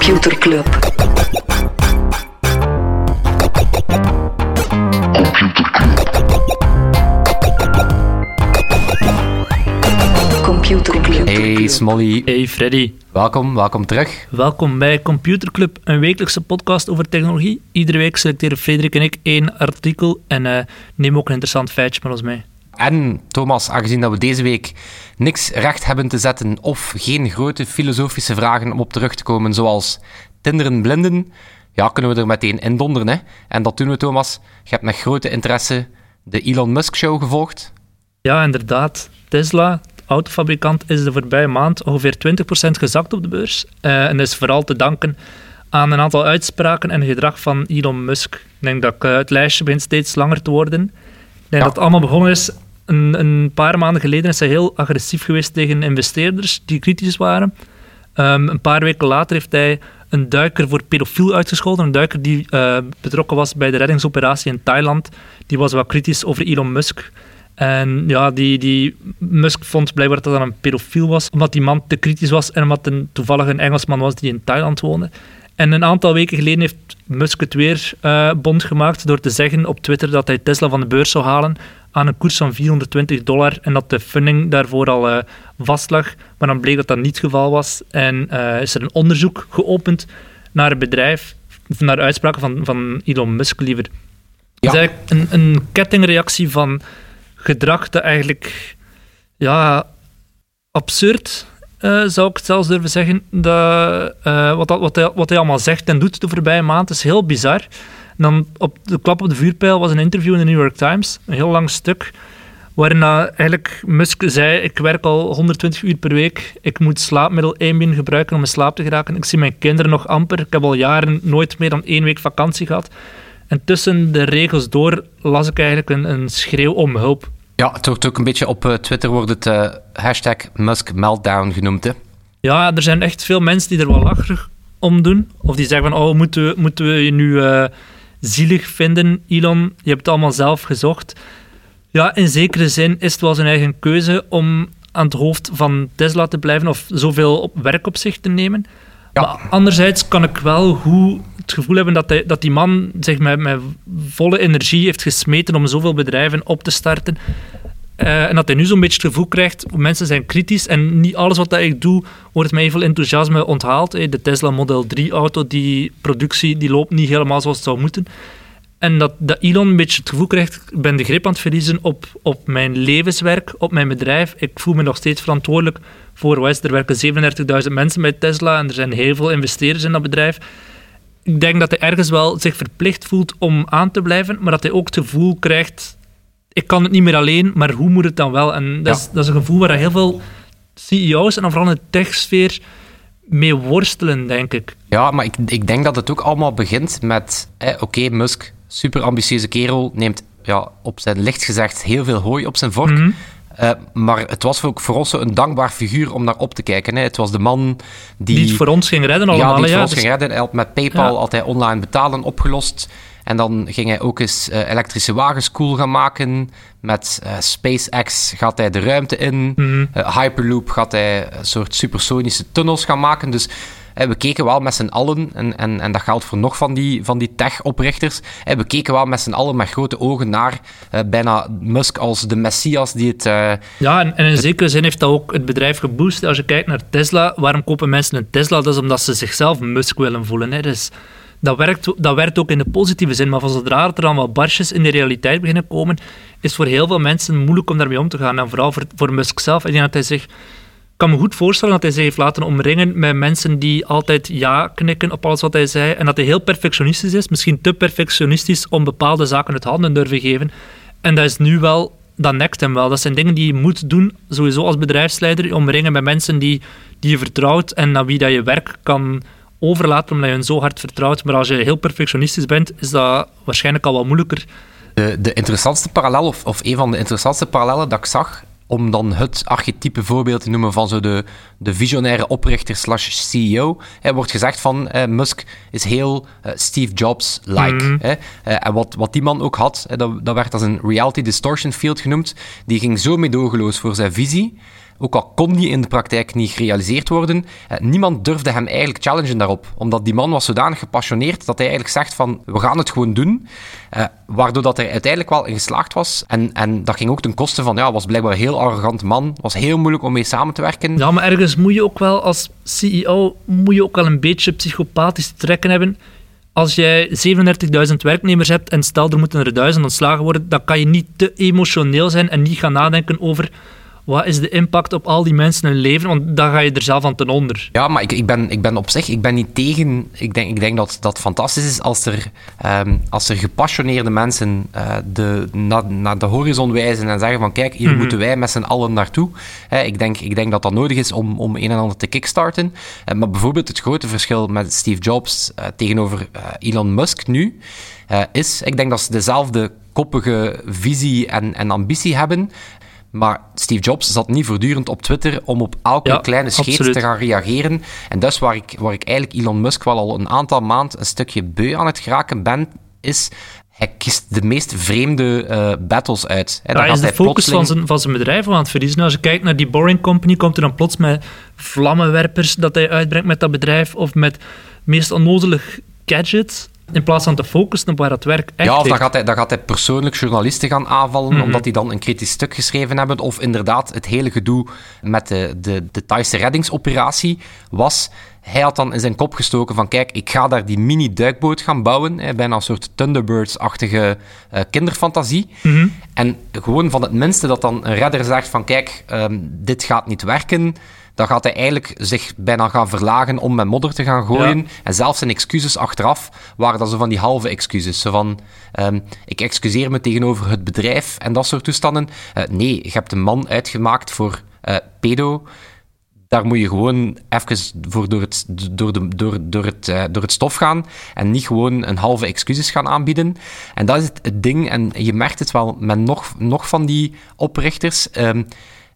Computer Club. Computer Club. Hey Smolly, Hey Freddy, welkom, welkom terug. welkom bij Computer Club, een wekelijkse podcast over technologie. Iedere week selecteren Frederik en ik één artikel en eh neem ook een interessant feitje met ons mee. En Thomas, aangezien dat we deze week niks recht hebben te zetten of geen grote filosofische vragen om op terug te komen, zoals tinderen blinden, ja, kunnen we er meteen in donderen. Hè? En dat doen we, Thomas. Je hebt met grote interesse de Elon Musk Show gevolgd. Ja, inderdaad. Tesla, de autofabrikant, is de voorbije maand ongeveer 20% gezakt op de beurs. Eh, en is vooral te danken aan een aantal uitspraken en gedrag van Elon Musk. Ik denk dat eh, het lijstje begint steeds langer te worden. Ik denk Ja. dat het allemaal begonnen is. Een, een paar maanden geleden is hij heel agressief geweest tegen investeerders die kritisch waren. Ehm, een paar weken later heeft hij een duiker voor pedofiel uitgescholden. Een duiker die eh, betrokken was bij de reddingsoperatie in Thailand. Die was wat kritisch over Elon Musk. En ja, die, die Musk vond blijkbaar dat dat een pedofiel was, omdat die man te kritisch was en omdat een toevallig een Engelsman was die in Thailand woonde. En een aantal weken geleden heeft Musk het weer eh, bond gemaakt door te zeggen op Twitter dat hij Tesla van de beurs zou halen aan een koers van 420 dollar en dat de funding daarvoor al eh, vast lag. Maar dan bleek dat dat niet het geval was en eh, is er een onderzoek geopend naar het bedrijf, naar uitspraken van, van Elon Musk liever. Ja. Het is eigenlijk een, een kettingreactie van gedrag dat eigenlijk ja, absurd eh, zou ik het zelfs durven zeggen. Dat, wat, dat- wat, hij, wat hij allemaal zegt en doet de voorbije maand is heel bizar. En dan op de klap op de vuurpijl was een interview in de New York Times, een heel lang stuk, waarin eigenlijk Musk zei, ik werk al 120 uur per week, ik moet slaapmiddel Ambien gebruiken om in slaap te geraken, ik zie mijn kinderen nog amper, ik heb al jaren nooit meer dan één week vakantie gehad. En tussen de regels door las ik eigenlijk een, een schreeuw om hulp. Ja, het wordt ook een beetje op eh, Twitter wordt het eh, hashtag Musk Meltdown genoemd. Hè? Ja, er zijn echt veel mensen die er wel lacherig om doen. Of die zeggen van, oh, moeten we, moeten we je nu eh, zielig vinden, Elon? Je hebt het allemaal zelf gezocht. Ja, in zekere zin is het wel zijn eigen keuze om aan het hoofd van Tesla te blijven of zoveel op werk op zich te nemen. Ja. Maar anderzijds kan ik wel hoe het gevoel hebben dat, hij, dat die man zich met, met volle energie heeft gesmeten om zoveel bedrijven op te starten. Eh, en dat hij nu zo'n beetje het gevoel krijgt, mensen zijn kritisch en niet alles wat ik doe wordt met veel enthousiasme onthaald. Eh, De Tesla Model 3 auto, die productie, die loopt niet helemaal zoals het zou moeten. En dat, dat Elon een beetje het gevoel krijgt, ik ben de grip aan het verliezen op, op mijn levenswerk, op mijn bedrijf. Ik voel me nog steeds verantwoordelijk voor West. Er werken 37.000 mensen bij Tesla en er zijn heel veel investeerders in dat bedrijf. Ik denk dat hij ergens wel zich verplicht voelt om aan te blijven, maar dat hij ook het gevoel krijgt, ik kan het niet meer alleen, maar hoe moet het dan wel? En dat, is, dat is een gevoel waar heel veel CEO's en dan vooral in de techsfeer mee worstelen, denk ik. Ja, maar ik, ik denk dat het ook allemaal begint met... Eh, Oké, Musk, super ambitieuze kerel, neemt ja, op zijn licht gezegd heel veel hooi op zijn vork. Mhm. Eh, maar het was ook voor ons een dankbaar figuur om naar op te kijken. Hè. Het was de man die... Die het voor ons ging redden allemaal. ja, die het voor ons dus- ging redden. Hij had met PayPal Ja. altijd online betalen opgelost. En dan ging hij ook eens eh, elektrische wagens cool gaan maken. Met eh, SpaceX gaat hij de ruimte in. Mhm. Eh, Hyperloop gaat hij een soort supersonische tunnels gaan maken. Dus we keken wel met z'n allen, en, en, en dat geldt voor nog van die, van die tech-oprichters, we keken wel met z'n allen met grote ogen naar bijna Musk als de messias die het... Ja, en, en in zekere zin heeft dat ook het bedrijf geboost. Als je kijkt naar Tesla, waarom kopen mensen een Tesla? Dat is omdat ze zichzelf Musk willen voelen. Hè. Dus dat werkt, dat werkt ook in de positieve zin. Maar van zodra er dan wat barsjes in de realiteit beginnen komen, is voor heel veel mensen moeilijk om daarmee om te gaan. En vooral voor, voor Musk zelf. Ik denk dat hij zich... Kan me goed voorstellen dat hij zich heeft laten omringen met mensen die altijd ja knikken op alles wat hij zei. En dat hij heel perfectionistisch is. Misschien te perfectionistisch om bepaalde zaken het handen durven geven. En dat is nu wel dat nekt hem wel. Dat zijn dingen die je moet doen, sowieso als bedrijfsleider, omringen met mensen die, die je vertrouwt en naar wie dat je werk kan overlaten, omdat je hen zo hard vertrouwt. Maar als je heel perfectionistisch bent, is dat waarschijnlijk al wat moeilijker. De, de interessantste parallel, of, of een van de interessantste parallellen dat ik zag, om dan het archetype voorbeeld te noemen van zo de, de visionaire oprichter slash CEO, hè, wordt gezegd van eh, Musk is heel eh, Steve Jobs-like. Mhm. Eh, en wat, wat die man ook had, hè, dat, dat werd als een reality distortion field genoemd, die ging zo meedogenloos voor zijn visie, ook al kon die in de praktijk niet gerealiseerd worden, niemand durfde hem eigenlijk challengen daarop. Omdat die man was zodanig gepassioneerd dat hij eigenlijk zegt van, we gaan het gewoon doen. waardoor dat hij uiteindelijk wel in geslaagd was. En, en dat ging ook ten koste van, ja, was blijkbaar een heel arrogant man. was heel moeilijk om mee samen te werken. Ja, maar ergens moet je ook wel als CEO moet je ook wel een beetje psychopathisch trekken hebben. Als jij 37.000 werknemers hebt en stel er moeten er duizend ontslagen worden, dan kan je niet te emotioneel zijn en niet gaan nadenken over wat is de impact op al die mensen hun leven? Want dan ga je er zelf aan ten onder. Ja, maar ik, ik, ben, ik ben op zich ik ben niet tegen. Ik denk, ik denk dat dat fantastisch is als er, um, als er gepassioneerde mensen uh, de, naar, de horizon wijzen en zeggen van kijk, hier mhm. moeten wij met z'n allen naartoe. ik, denk, ik denk dat dat nodig is om, om een en ander te kickstarten. Uh, maar bijvoorbeeld het grote verschil met Steve Jobs uh, tegenover Elon Musk nu, is, ik denk dat ze dezelfde koppige visie en, en ambitie hebben. Maar Steve Jobs zat niet voortdurend op Twitter om op elke kleine scheet te gaan reageren. En dus waar ik, waar ik eigenlijk Elon Musk wel al een aantal maanden een stukje beu aan het geraken ben, is hij kiest de meest vreemde uh, battles uit. He, hij is de focus van, zijn, van zijn bedrijf aan het verliezen. Als je kijkt naar die Boring Company, komt er dan plots met vlammenwerpers dat hij uitbrengt met dat bedrijf, of met meest onnozelig gadgets in plaats van te focussen op waar het werk echt Ja, of dan gaat, hij, dan gaat hij persoonlijk journalisten gaan aanvallen, mhm. omdat die dan een kritisch stuk geschreven hebben. Of inderdaad, het hele gedoe met de, de, de Thaise reddingsoperatie was... Hij had dan in zijn kop gestoken van, kijk, ik ga daar die mini-duikboot gaan bouwen. Hè, bijna een soort Thunderbirds-achtige uh, kinderfantasie. Mhm. En gewoon van het minste dat dan een redder zegt van, kijk, um, dit gaat niet werken dan gaat hij eigenlijk zich bijna gaan verlagen om met modder te gaan gooien. En zelfs zijn excuses achteraf waren dat zo van die halve excuses. Zo van, um, ik excuseer me tegenover het bedrijf en dat soort toestanden. Uh, nee, je hebt een man uitgemaakt voor uh, pedo. Daar moet je gewoon even voor door het, door, de, door, door, het, uh, door het stof gaan en niet gewoon een halve excuses gaan aanbieden. En dat is het, ding, en je merkt het wel met nog, nog van die oprichters. Um,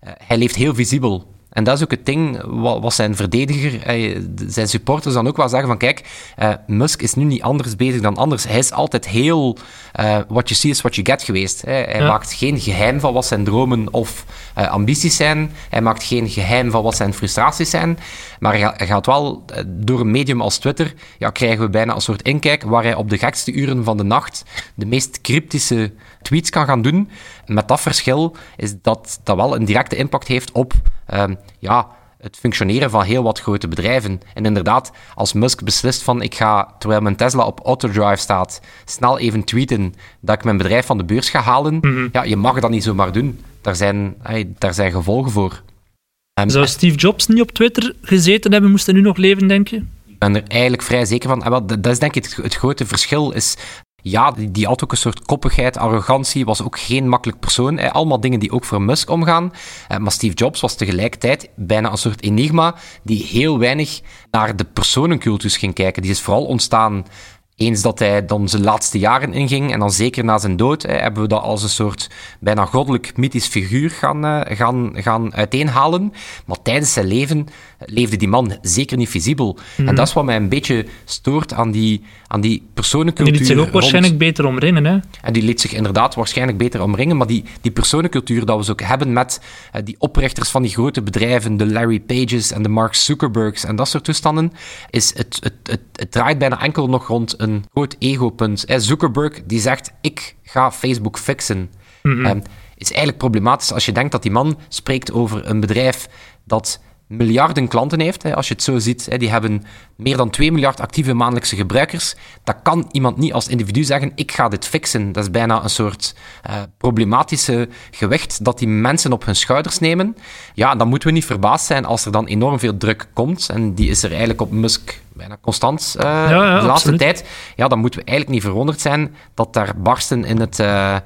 hij leeft heel visibel. En dat is ook het ding wat, zijn verdediger, eh, zijn supporters dan ook wel zeggen van kijk, uh, Musk is nu niet anders bezig dan anders. Hij is altijd heel uh, what you see is what you get geweest. Hè. Hij maakt geen geheim van wat zijn dromen of ambities zijn. Hij maakt geen geheim van wat zijn frustraties zijn. Maar hij, gaat wel, door een medium als Twitter, ja, krijgen we bijna een soort inkijk waar hij op de gekste uren van de nacht de meest cryptische tweets kan gaan doen. Met dat verschil is dat dat wel een directe impact heeft op um, ja, het functioneren van heel wat grote bedrijven. En inderdaad, als Musk beslist van ik ga, terwijl mijn Tesla op autodrive staat, snel even tweeten dat ik mijn bedrijf van de beurs ga halen, mhm. ja, je mag dat niet zomaar doen. Daar zijn, hey, daar zijn gevolgen voor. Um, Zou Steve Jobs niet op Twitter gezeten hebben, moest hij nu nog leven, denk je? Ik ben er eigenlijk vrij zeker van. Ah, dat is denk ik het, het grote verschil. Is ja, die, had ook een soort koppigheid, arrogantie, was ook geen makkelijk persoon. allemaal dingen die ook voor Musk omgaan. Eh, maar Steve Jobs was tegelijkertijd bijna een soort enigma die heel weinig naar de personencultus ging kijken. Die is vooral ontstaan eens dat hij dan zijn laatste jaren inging, en dan zeker na zijn dood, hebben we dat als een soort bijna goddelijk mythisch figuur gaan, uh, gaan, gaan uiteenhalen. Maar tijdens zijn leven leefde die man zeker niet visibel. En mhm. dat is wat mij een beetje stoort aan die, aan die personencultuur. Die liet zich ook waarschijnlijk beter omringen, hè? En die liet zich inderdaad waarschijnlijk beter omringen, maar die, die personencultuur dat we ook hebben met uh, die oprichters van die grote bedrijven, de Larry Pages en de Mark Zuckerbergs en dat soort toestanden, is het, het, het, het draait bijna enkel nog rond een groot egopunt. Zuckerberg die zegt, ik ga Facebook fixen. Mm is eigenlijk problematisch als je denkt dat die man spreekt over een bedrijf dat miljarden klanten heeft. Hè, als je het zo ziet, hè, die hebben meer dan 2 miljard actieve maandelijkse gebruikers. Dat kan iemand niet als individu zeggen, ik ga dit fixen. Dat is bijna een soort uh, problematische gewicht dat die mensen op hun schouders nemen. Ja, dan moeten we niet verbaasd zijn als er dan enorm veel druk komt. En die is er eigenlijk op Musk bijna constant uh, de laatste tijd. Ja, dan moeten we eigenlijk niet verwonderd zijn dat daar barsten in, het, uh,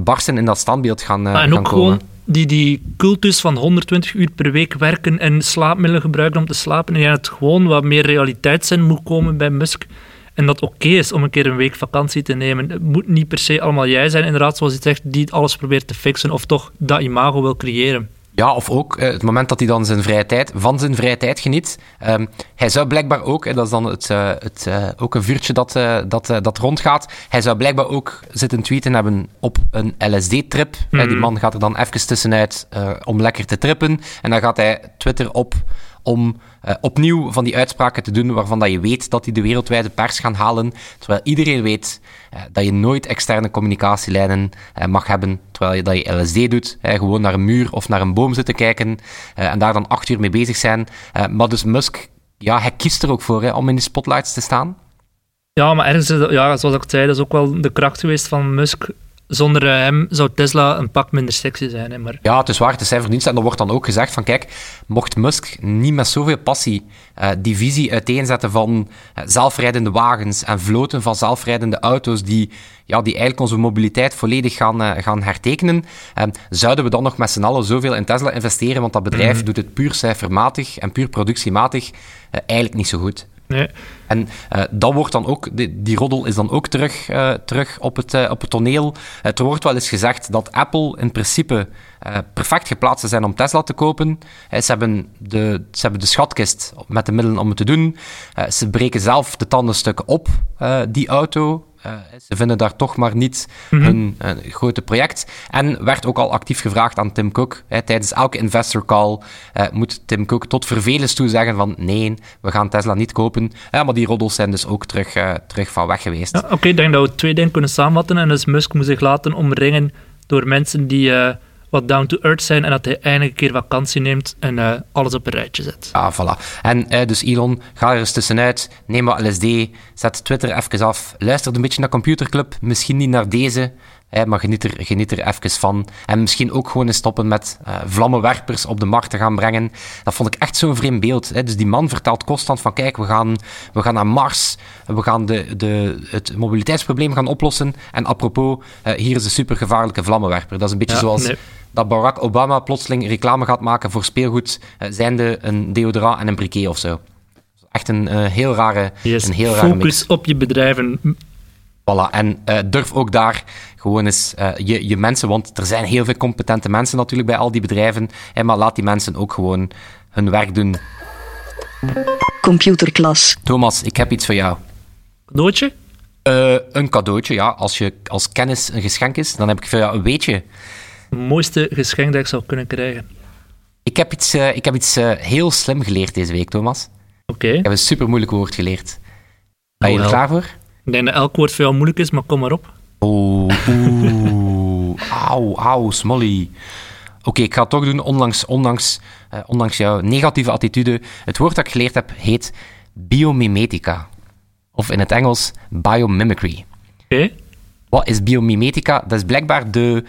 barsten in dat standbeeld gaan, en ook komen. Gewoon die, die cultus van 120 uur per week werken en slaapmiddelen gebruiken om te slapen. En het gewoon wat meer realiteit zijn moet komen bij Musk. En dat oké is om een keer een week vakantie te nemen. Het moet niet per se allemaal jij zijn, inderdaad, zoals je zegt, die alles probeert te fixen of toch dat imago wil creëren. Ja, of ook uh, het moment dat hij dan zijn vrije tijd, van zijn vrije tijd geniet. Um, hij zou blijkbaar ook, dat is dan het, uh, het, uh, ook een vuurtje dat, dat, dat rondgaat, hij zou blijkbaar ook zitten tweeten hebben op een LSD-trip. Mm. Die man gaat er dan even tussenuit om lekker te trippen. En dan gaat hij Twitter op om uh, opnieuw van die uitspraken te doen waarvan dat je weet dat die de wereldwijde pers gaan halen, terwijl iedereen weet uh, dat je nooit externe communicatielijnen uh, mag hebben, terwijl je dat je LSD doet, gewoon naar een muur of naar een boom zitten kijken en daar dan acht uur mee bezig zijn. maar dus Musk, ja, hij kiest er ook voor om in de spotlights te staan. Ja, maar ergens, ja, zoals ik zei, dat is ook wel de kracht geweest van Musk zonder eh, hem zou Tesla een pak minder sexy zijn. Hè, maar... Ja, het is waar, het is zijn verdienst. En er wordt dan ook gezegd van, kijk, mocht Musk niet met zoveel passie uh, die visie uiteenzetten van uh, zelfrijdende wagens en vloten van zelfrijdende auto's die, ja, die eigenlijk onze mobiliteit volledig gaan, gaan hertekenen, zouden we dan nog met z'n allen zoveel in Tesla investeren? Want dat bedrijf mm doet het puur cijfermatig en puur productiematig eigenlijk niet zo goed. En uh, dat wordt dan ook, die, roddel is dan ook terug, uh, terug op, het, uh, op het toneel. er wordt wel eens gezegd dat Apple in principe perfect geplaatst zijn om Tesla te kopen. ze, hebben de, ze hebben de schatkist met de middelen om het te doen. ze breken zelf de tandenstukken op, die auto. Uh, ze vinden daar toch maar niet mm hun grote project. En werd ook al actief gevraagd aan Tim Cook. Hè, tijdens elke investor call uh, moet Tim Cook tot vervelens toe zeggen van nee, we gaan Tesla niet kopen. Ja, maar die roddels zijn dus ook terug, uh, terug van weg geweest. Ja, Oké, ik denk dat we twee dingen kunnen samenvatten. En dus Musk moet zich laten omringen door mensen die wat down to earth zijn en dat hij eindelijk een keer vakantie neemt en uh, alles op een rijtje zet. Ah, voilà. En uh, dus Elon, ga er eens tussenuit, neem wat LSD, zet Twitter even af, luister een beetje naar Computerclub, misschien niet naar deze, maar geniet er, geniet er even van. En misschien ook gewoon eens stoppen met uh, vlammenwerpers op de markt te gaan brengen. Dat vond ik echt zo'n vreemd beeld. Hè. Dus die man vertelt constant van, kijk, we gaan, we gaan naar Mars, we gaan de, de, het mobiliteitsprobleem gaan oplossen. En apropos, hier is een supergevaarlijke vlammenwerper. Dat is een beetje zoals... Nee dat Barack Obama plotseling reclame gaat maken voor speelgoed, uh, zijnde een deodorant en een briquet of zo. Echt een uh, heel rare, yes. een heel rare Focus mix. op je bedrijven. Voilà, en uh, durf ook daar gewoon eens je, je mensen, want er zijn heel veel competente mensen natuurlijk bij al die bedrijven, hè, maar laat die mensen ook gewoon hun werk doen. Computerklas. Thomas, ik heb iets voor jou. Cadeautje? een cadeautje, ja. Als, je, als kennis een geschenk is, dan heb ik voor jou een weetje mooiste geschenk dat ik zou kunnen krijgen? Ik heb iets, uh, ik heb iets uh, heel slim geleerd deze week, Thomas. Oké. Ik heb een super moeilijk woord geleerd. Ben je er klaar voor? Ik denk dat elk woord voor jou moeilijk is, maar kom maar op. Oeh, oeh. auw, auw, smolly. Oké, okay, ik ga het toch doen, ondanks, ondanks, uh, ondanks jouw negatieve attitude. Het woord dat ik geleerd heb heet biomimetica. Of in het Engels biomimicry. Oké. Okay. Wat is biomimetica? Dat is blijkbaar de,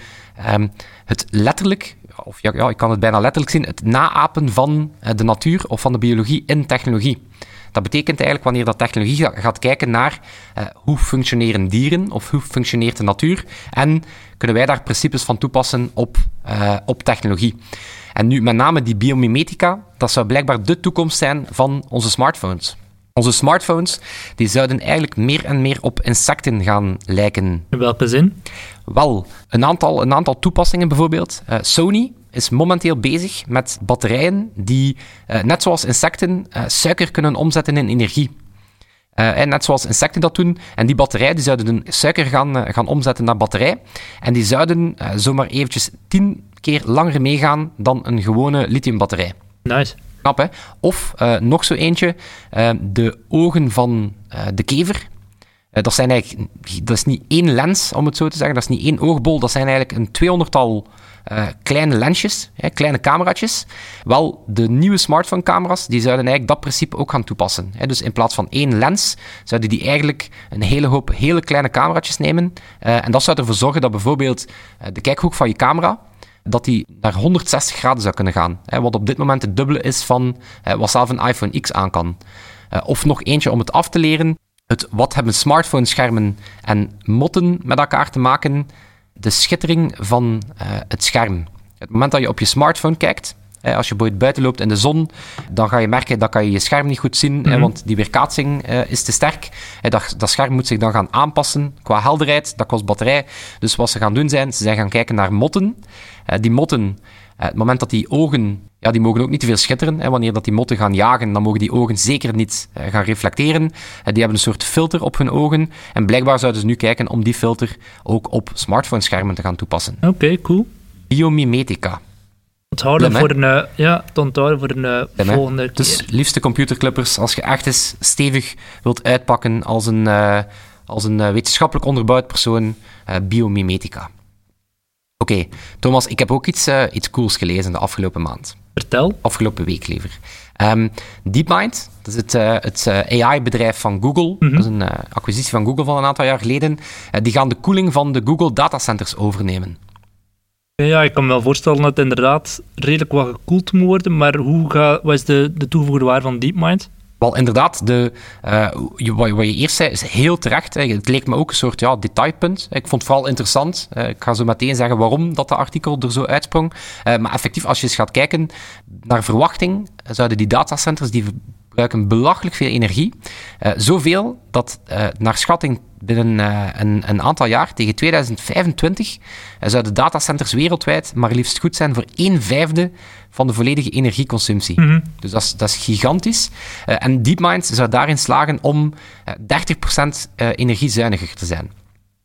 um, het letterlijk, of ja, ja, ik kan het bijna letterlijk zien, het naapen van uh, de natuur of van de biologie in technologie. Dat betekent eigenlijk wanneer dat technologie gaat kijken naar uh, hoe functioneren dieren of hoe functioneert de natuur en kunnen wij daar principes van toepassen op, uh, op technologie. En nu met name die biomimetica, dat zou blijkbaar de toekomst zijn van onze smartphones. Onze smartphones die zouden eigenlijk meer en meer op insecten gaan lijken. In welke zin? Wel, een aantal, een aantal toepassingen bijvoorbeeld. Uh, Sony is momenteel bezig met batterijen die, uh, net zoals insecten, uh, suiker kunnen omzetten in energie. en net zoals insecten dat doen. En die batterijen die zouden suiker gaan, gaan omzetten naar batterij. En die zouden zomaar eventjes tien keer langer meegaan dan een gewone lithiumbatterij. Nice. Knap, hè? Of nog zo eentje, de ogen van de kever. Dat, zijn eigenlijk, dat is niet één lens, om het zo te zeggen. Dat is niet één oogbol. Dat zijn eigenlijk een tweehonderdtal kleine lensjes, hè, kleine cameraatjes. Wel, de nieuwe smartphone-camera's die zouden eigenlijk dat principe ook gaan toepassen. Hè. Dus in plaats van één lens, zouden die eigenlijk een hele hoop hele kleine cameraatjes nemen. en dat zou ervoor zorgen dat bijvoorbeeld de kijkhoek van je camera dat die naar 160 graden zou kunnen gaan. Hè, wat op dit moment het dubbele is van wat zelf een iPhone X aan kan. Of nog eentje om het af te leren. Het, wat hebben smartphone-schermen en motten met elkaar te maken? De schittering van uh, het scherm. Het moment dat je op je smartphone kijkt, als je buiten loopt in de zon, dan ga je merken dat kan je je scherm niet goed zien, mm want die weerkaatsing uh, is te sterk. Dat, dat, scherm moet zich dan gaan aanpassen qua helderheid, dat kost batterij. Dus wat ze gaan doen zijn, ze zijn gaan kijken naar motten. Uh, die motten het moment dat die ogen, ja, die mogen ook niet te veel schitteren. Hè. Wanneer dat die motten gaan jagen, dan mogen die ogen zeker niet gaan reflecteren. die hebben een soort filter op hun ogen. En blijkbaar zouden ze nu kijken om die filter ook op smartphone-schermen te gaan toepassen. Oké, cool. Biomimetica. Onthouden voor een, ja, onthouden voor een volgende keer. Dus liefste computerclippers, als je echt eens stevig wilt uitpakken als een, uh, als een wetenschappelijk onderbouwd persoon, biomimetica. Oké, Thomas, ik heb ook iets, iets cools gelezen de afgelopen maand. Vertel. Afgelopen week liever. Um, DeepMind, dat is het, het AI-bedrijf van Google. Mhm. Dat is een acquisitie van Google van een aantal jaar geleden. die gaan de koeling van de Google datacenters overnemen. Ja, ik kan me wel voorstellen dat het inderdaad redelijk wat gekoeld moet worden, maar hoe ga, wat is de, de toegevoegde waarde van DeepMind? Wel, inderdaad, de, uh, wat, je eerst zei is heel terecht. Het leek me ook een soort ja, detailpunt. Ik vond het vooral interessant. Uh, ik ga zo meteen zeggen waarom dat de artikel er zo uitsprong. Uh, maar effectief, als je eens gaat kijken naar verwachting, zouden die datacenters die gebruiken belachelijk veel energie. Uh, zoveel dat uh, naar schatting binnen uh, een, een, aantal jaar, tegen 2025, zouden datacenters wereldwijd maar liefst goed zijn voor 1 vijfde van de volledige energieconsumptie. Mm -hmm. Dus dat is, dat is gigantisch. en DeepMind zou daarin slagen om 30% energiezuiniger te zijn.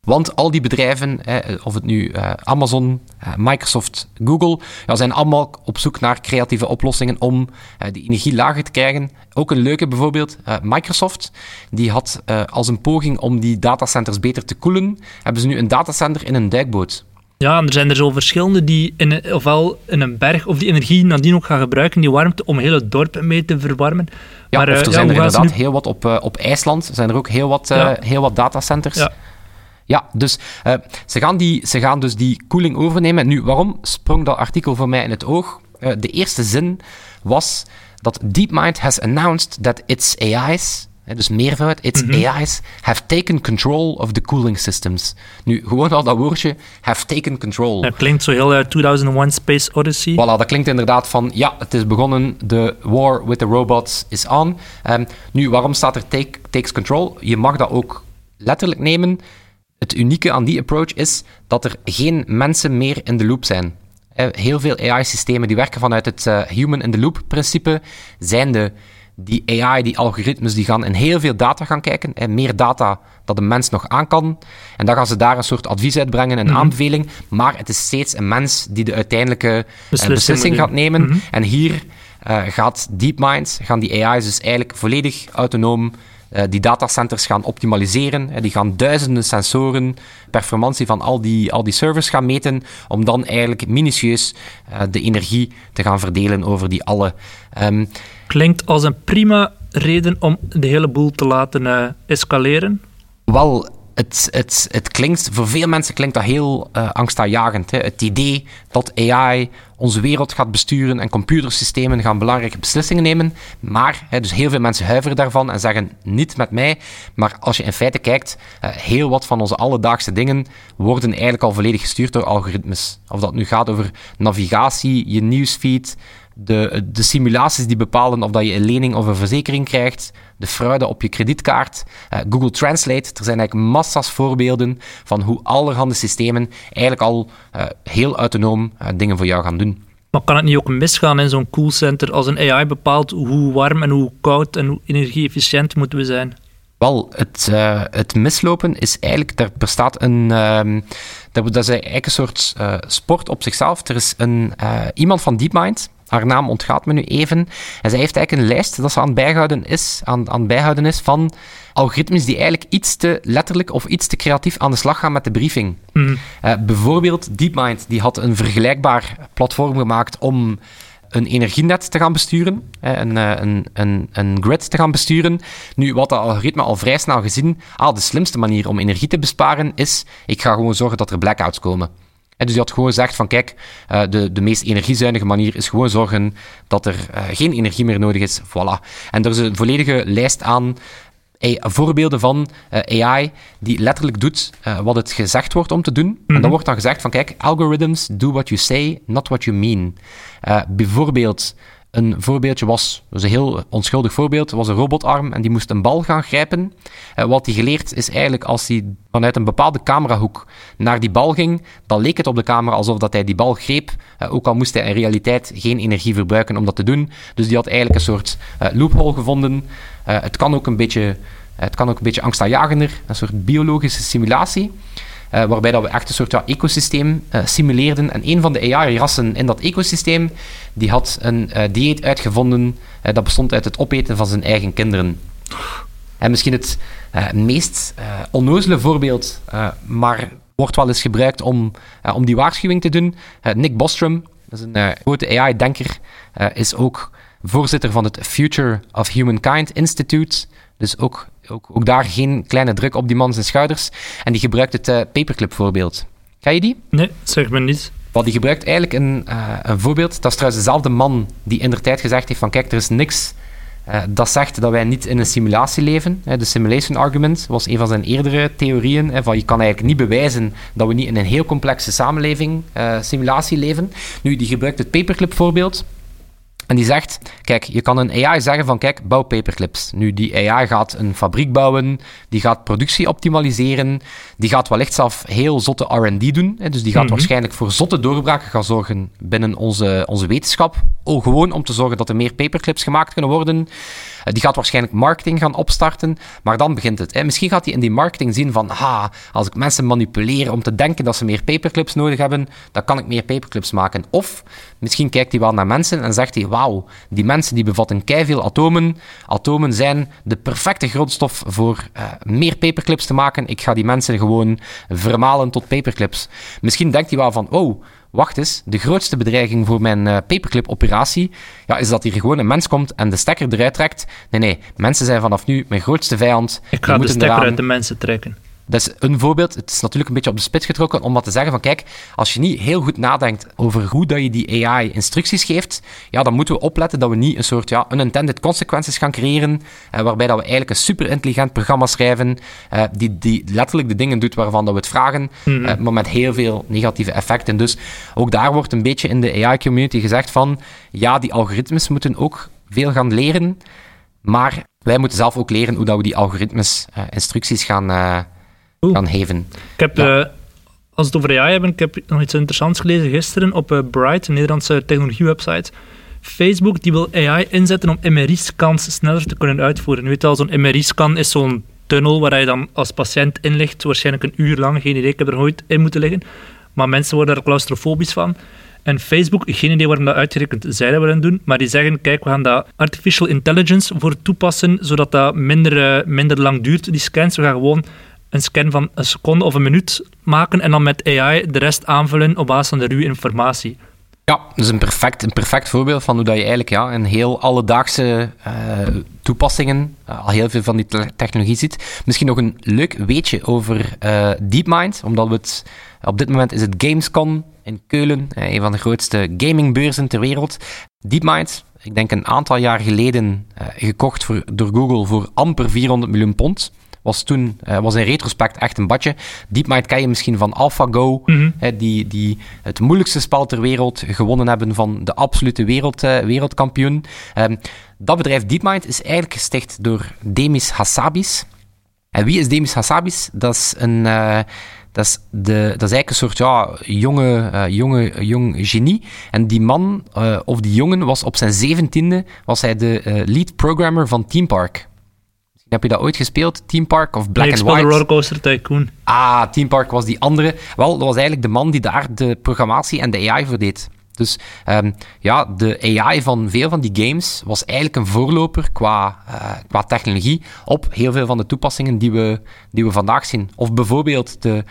Want al die bedrijven, of het nu uh, Amazon, uh, Microsoft, Google, ja, zijn allemaal op zoek naar creatieve oplossingen om uh, die energie lager te krijgen. Ook een leuke bijvoorbeeld, Microsoft, die had als een poging om die datacenters beter te koelen, hebben ze nu een datacenter in een duikboot. Ja, en er zijn er zo verschillende die in, ofwel in een berg of die energie nadien ook gaan gebruiken, die warmte, om heel het dorp mee te verwarmen. Ja, maar, of er zijn er inderdaad heel wat op, op IJsland, zijn er ook heel wat, ja. heel wat datacenters. Ja. Ja, dus uh, ze, gaan die, ze gaan dus die koeling overnemen. Nu, waarom sprong dat artikel voor mij in het oog? Uh, de eerste zin was dat DeepMind has announced that its AI's, dus meervoud, its mm -hmm. AI's have taken control of the cooling systems. Nu, gewoon al dat woordje, have taken control. Dat klinkt zo heel uh, 2001 Space Odyssey. Voilà, dat klinkt inderdaad van, ja, het is begonnen, de war with the robots is on. Um, nu, waarom staat er take, takes control? Je mag dat ook letterlijk nemen het unieke aan die approach is dat er geen mensen meer in de loop zijn. Heel veel AI-systemen die werken vanuit het uh, human-in-the-loop-principe, zijn de die AI, die algoritmes, die gaan in heel veel data gaan kijken. En meer data dat een mens nog aan kan. En dan gaan ze daar een soort advies uitbrengen, een mm aanbeveling. Maar het is steeds een mens die de uiteindelijke beslissing gaat nemen. Mm -hmm. En hier uh, gaat DeepMind, gaan die AI's dus eigenlijk volledig autonoom uh, die datacenters gaan optimaliseren. Uh, die gaan duizenden sensoren, performantie van al die, al die servers gaan meten, om dan eigenlijk minutieus uh, de energie te gaan verdelen over die alle. Um, Klinkt als een prima reden om de hele boel te laten escaleren. Wel, het, het, het klinkt, voor veel mensen klinkt dat heel uh, angstaanjagend. Hè? Het idee dat AI onze wereld gaat besturen en computersystemen gaan belangrijke beslissingen nemen. Maar, hè, dus heel veel mensen huiveren daarvan en zeggen niet met mij. Maar als je in feite kijkt, uh, heel wat van onze alledaagse dingen worden eigenlijk al volledig gestuurd door algoritmes. Of dat nu gaat over navigatie, je nieuwsfeed, de, de simulaties die bepalen of dat je een lening of een verzekering krijgt, de fraude op je kredietkaart, uh, Google Translate. Er zijn eigenlijk massa's voorbeelden van hoe allerhande systemen eigenlijk al uh, heel autonoom uh, dingen voor jou gaan doen. Maar kan het niet ook misgaan in zo'n coolcenter als een AI bepaalt hoe warm en hoe koud en hoe energie-efficiënt moeten we zijn? Wel, het, uh, het mislopen is eigenlijk, er bestaat een, uh, dat, is eigenlijk een soort uh, sport op zichzelf. Er is een, iemand van DeepMind, haar naam ontgaat me nu even. En zij heeft eigenlijk een lijst dat ze aan het bijhouden is, aan, aan bijhouden is van algoritmes die eigenlijk iets te letterlijk of iets te creatief aan de slag gaan met de briefing. Mm. Uh, bijvoorbeeld DeepMind, die had een vergelijkbaar platform gemaakt om een energienet te gaan besturen, een, eh, een, een, een grid te gaan besturen. Nu, wat dat algoritme al vrij snel gezien, ah, de slimste manier om energie te besparen is, ik ga gewoon zorgen dat er blackouts komen. En dus die had gewoon gezegd van kijk, uh, de, de meest energiezuinige manier is gewoon zorgen dat er uh, geen energie meer nodig is. Voilà. En er is een volledige lijst aan voorbeelden van uh, AI die letterlijk doet uh, wat het gezegd wordt om te doen. Mm -hmm. En dan mhm. wordt dan gezegd van kijk, algorithms do what you say, not what you mean. Uh, bijvoorbeeld Een voorbeeldje was, een heel onschuldig voorbeeld, was een robotarm en die moest een bal gaan grijpen. Uh, wat hij geleerd is eigenlijk als hij vanuit een bepaalde camerahoek naar die bal ging, dan leek het op de camera alsof dat hij die bal greep, uh, ook al moest hij in realiteit geen energie verbruiken om dat te doen. Dus die had eigenlijk een soort uh, loophole gevonden. het kan ook een beetje, het kan ook een beetje angstaanjagender, een soort biologische simulatie. Uh, waarbij dat we echt een soort ja, ecosysteem uh, simuleerden. En een van de AI-rassen in dat ecosysteem, die had een uh, dieet uitgevonden dat bestond uit het opeten van zijn eigen kinderen. En misschien het meest onnozele voorbeeld, maar wordt wel eens gebruikt om, om die waarschuwing te doen. Nick Bostrom, dat is een grote AI-denker, is ook voorzitter van het Future of Humankind Institute. Dus ook ook, ook daar geen kleine druk op die man zijn schouders. En die gebruikt het uh, paperclip voorbeeld. Ga je die? Nee, zeg me niet. Wat die gebruikt eigenlijk een, uh, een voorbeeld. Dat is trouwens dezelfde man die in der tijd gezegd heeft van kijk, er is niks uh, dat zegt dat wij niet in een simulatie leven. De simulation argument was een van zijn eerdere theorieën. Van je kan eigenlijk niet bewijzen dat we niet in een heel complexe samenleving, uh, simulatie leven. Nu, die gebruikt het paperclip voorbeeld. En die zegt, kijk, je kan een AI zeggen van, kijk, bouw paperclips. Nu, die AI gaat een fabriek bouwen, die gaat productie optimaliseren, die gaat wellicht zelf heel zotte R&D doen. Hè, dus die gaat mm -hmm. waarschijnlijk voor zotte doorbraken gaan zorgen binnen onze, onze wetenschap. Gewoon om te zorgen dat er meer paperclips gemaakt kunnen worden. Uh, die gaat waarschijnlijk marketing gaan opstarten, maar dan begint het. Hè. Misschien gaat hij in die marketing zien van, ha, als ik mensen manipuleer om te denken dat ze meer paperclips nodig hebben, dan kan ik meer paperclips maken. Of misschien kijkt hij wel naar mensen en zegt hij, wauw, die mensen die bevatten veel atomen. Atomen zijn de perfecte grondstof voor uh, meer paperclips te maken. Ik ga die mensen gewoon vermalen tot paperclips. Misschien denkt hij wel van, oh, wacht eens, de grootste bedreiging voor mijn uh, paperclip-operatie ja, is dat hier gewoon een mens komt en de stekker eruit trekt. Nee, nee, mensen zijn vanaf nu mijn grootste vijand. Ik ga de stekker eraan... uit de mensen trekken. Dat is een voorbeeld. Het is natuurlijk een beetje op de spits getrokken om wat te zeggen van kijk, als je niet heel goed nadenkt over hoe dat je die AI instructies geeft, ja, dan moeten we opletten dat we niet een soort ja, unintended consequences gaan creëren, eh, waarbij dat we eigenlijk een super intelligent programma schrijven, eh, die, die letterlijk de dingen doet waarvan dat we het vragen, eh, maar met heel veel negatieve effecten. Dus ook daar wordt een beetje in de AI-community gezegd van ja, die algoritmes moeten ook veel gaan leren, maar wij moeten zelf ook leren hoe dat we die algoritmes uh, instructies gaan kan geven. Ik heb, ja. uh, als we het over AI hebben, ik heb nog iets interessants gelezen gisteren op uh, Bright, een Nederlandse technologiewebsite. Facebook die wil AI inzetten om MRI-scans sneller te kunnen uitvoeren. Je weet wel, zo'n MRI-scan is zo'n tunnel waar je dan als patiënt in ligt, waarschijnlijk een uur lang, geen idee, ik heb er nooit in moeten liggen. Maar mensen worden er claustrofobisch van. En Facebook, geen idee waarom dat uitgerekend zij dat willen doen, maar die zeggen, kijk, we gaan daar artificial intelligence voor toepassen, zodat dat minder, uh, minder lang duurt, die scans. We gaan gewoon een scan van een seconde of een minuut maken en dan met AI de rest aanvullen op basis van de ruwe informatie. Ja, dat is een perfect, een perfect voorbeeld van hoe dat je eigenlijk ja, in heel alledaagse uh, toepassingen uh, al heel veel van die te technologie ziet. Misschien nog een leuk weetje over uh, DeepMind, omdat we het op dit moment is het Gamescom in Keulen, een van de grootste gamingbeurzen ter wereld. DeepMind, ik denk een aantal jaar geleden gekocht voor, door Google voor amper 400 miljoen pond was toen, uh, was in retrospect echt een badje. DeepMind ken je misschien van AlphaGo, mm -hmm. die, die het moeilijkste spel ter wereld gewonnen hebben van de absolute wereld, uh, wereldkampioen. Um, dat bedrijf DeepMind is eigenlijk gesticht door Demis Hassabis. En wie is Demis Hassabis? Dat is een... Uh, dat is, de, dat is eigenlijk een soort ja, jonge, uh, jonge jong genie. En die man, uh, of die jongen, was op zijn zeventiende was hij de uh, lead programmer van Team Park. Heb je dat ooit gespeeld? Team Park of Black nee, and White? Rollercoaster Tycoon. Ah, Team Park was die andere. Wel, dat was eigenlijk de man die daar de programmatie en de AI voor deed. Dus um, ja, de AI van veel van die games was eigenlijk een voorloper qua, uh, qua technologie op heel veel van de toepassingen die we, die we vandaag zien. Of bijvoorbeeld de,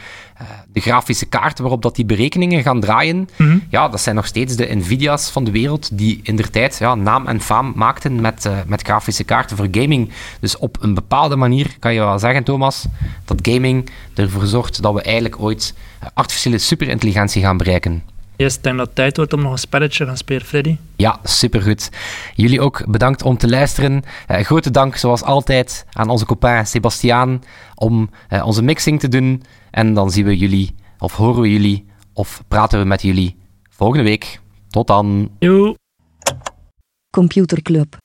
uh, de grafische kaarten waarop dat die berekeningen gaan draaien. Mm -hmm. Ja, dat zijn nog steeds de Nvidia's van de wereld die in der tijd ja, naam en faam maakten met, uh, met grafische kaarten voor gaming. Dus op een bepaalde manier kan je wel zeggen, Thomas, dat gaming ervoor zorgt dat we eigenlijk ooit artificiële superintelligentie gaan bereiken. Yes, ik denk dat het tijd wordt om nog een spelletje te gaan spelen, Freddy. Ja, supergoed. Jullie ook bedankt om te luisteren. Uh, grote dank, zoals altijd, aan onze copain Sebastiaan om uh, onze mixing te doen. En dan zien we jullie, of horen we jullie, of praten we met jullie volgende week. Tot dan. Joe. Computerclub.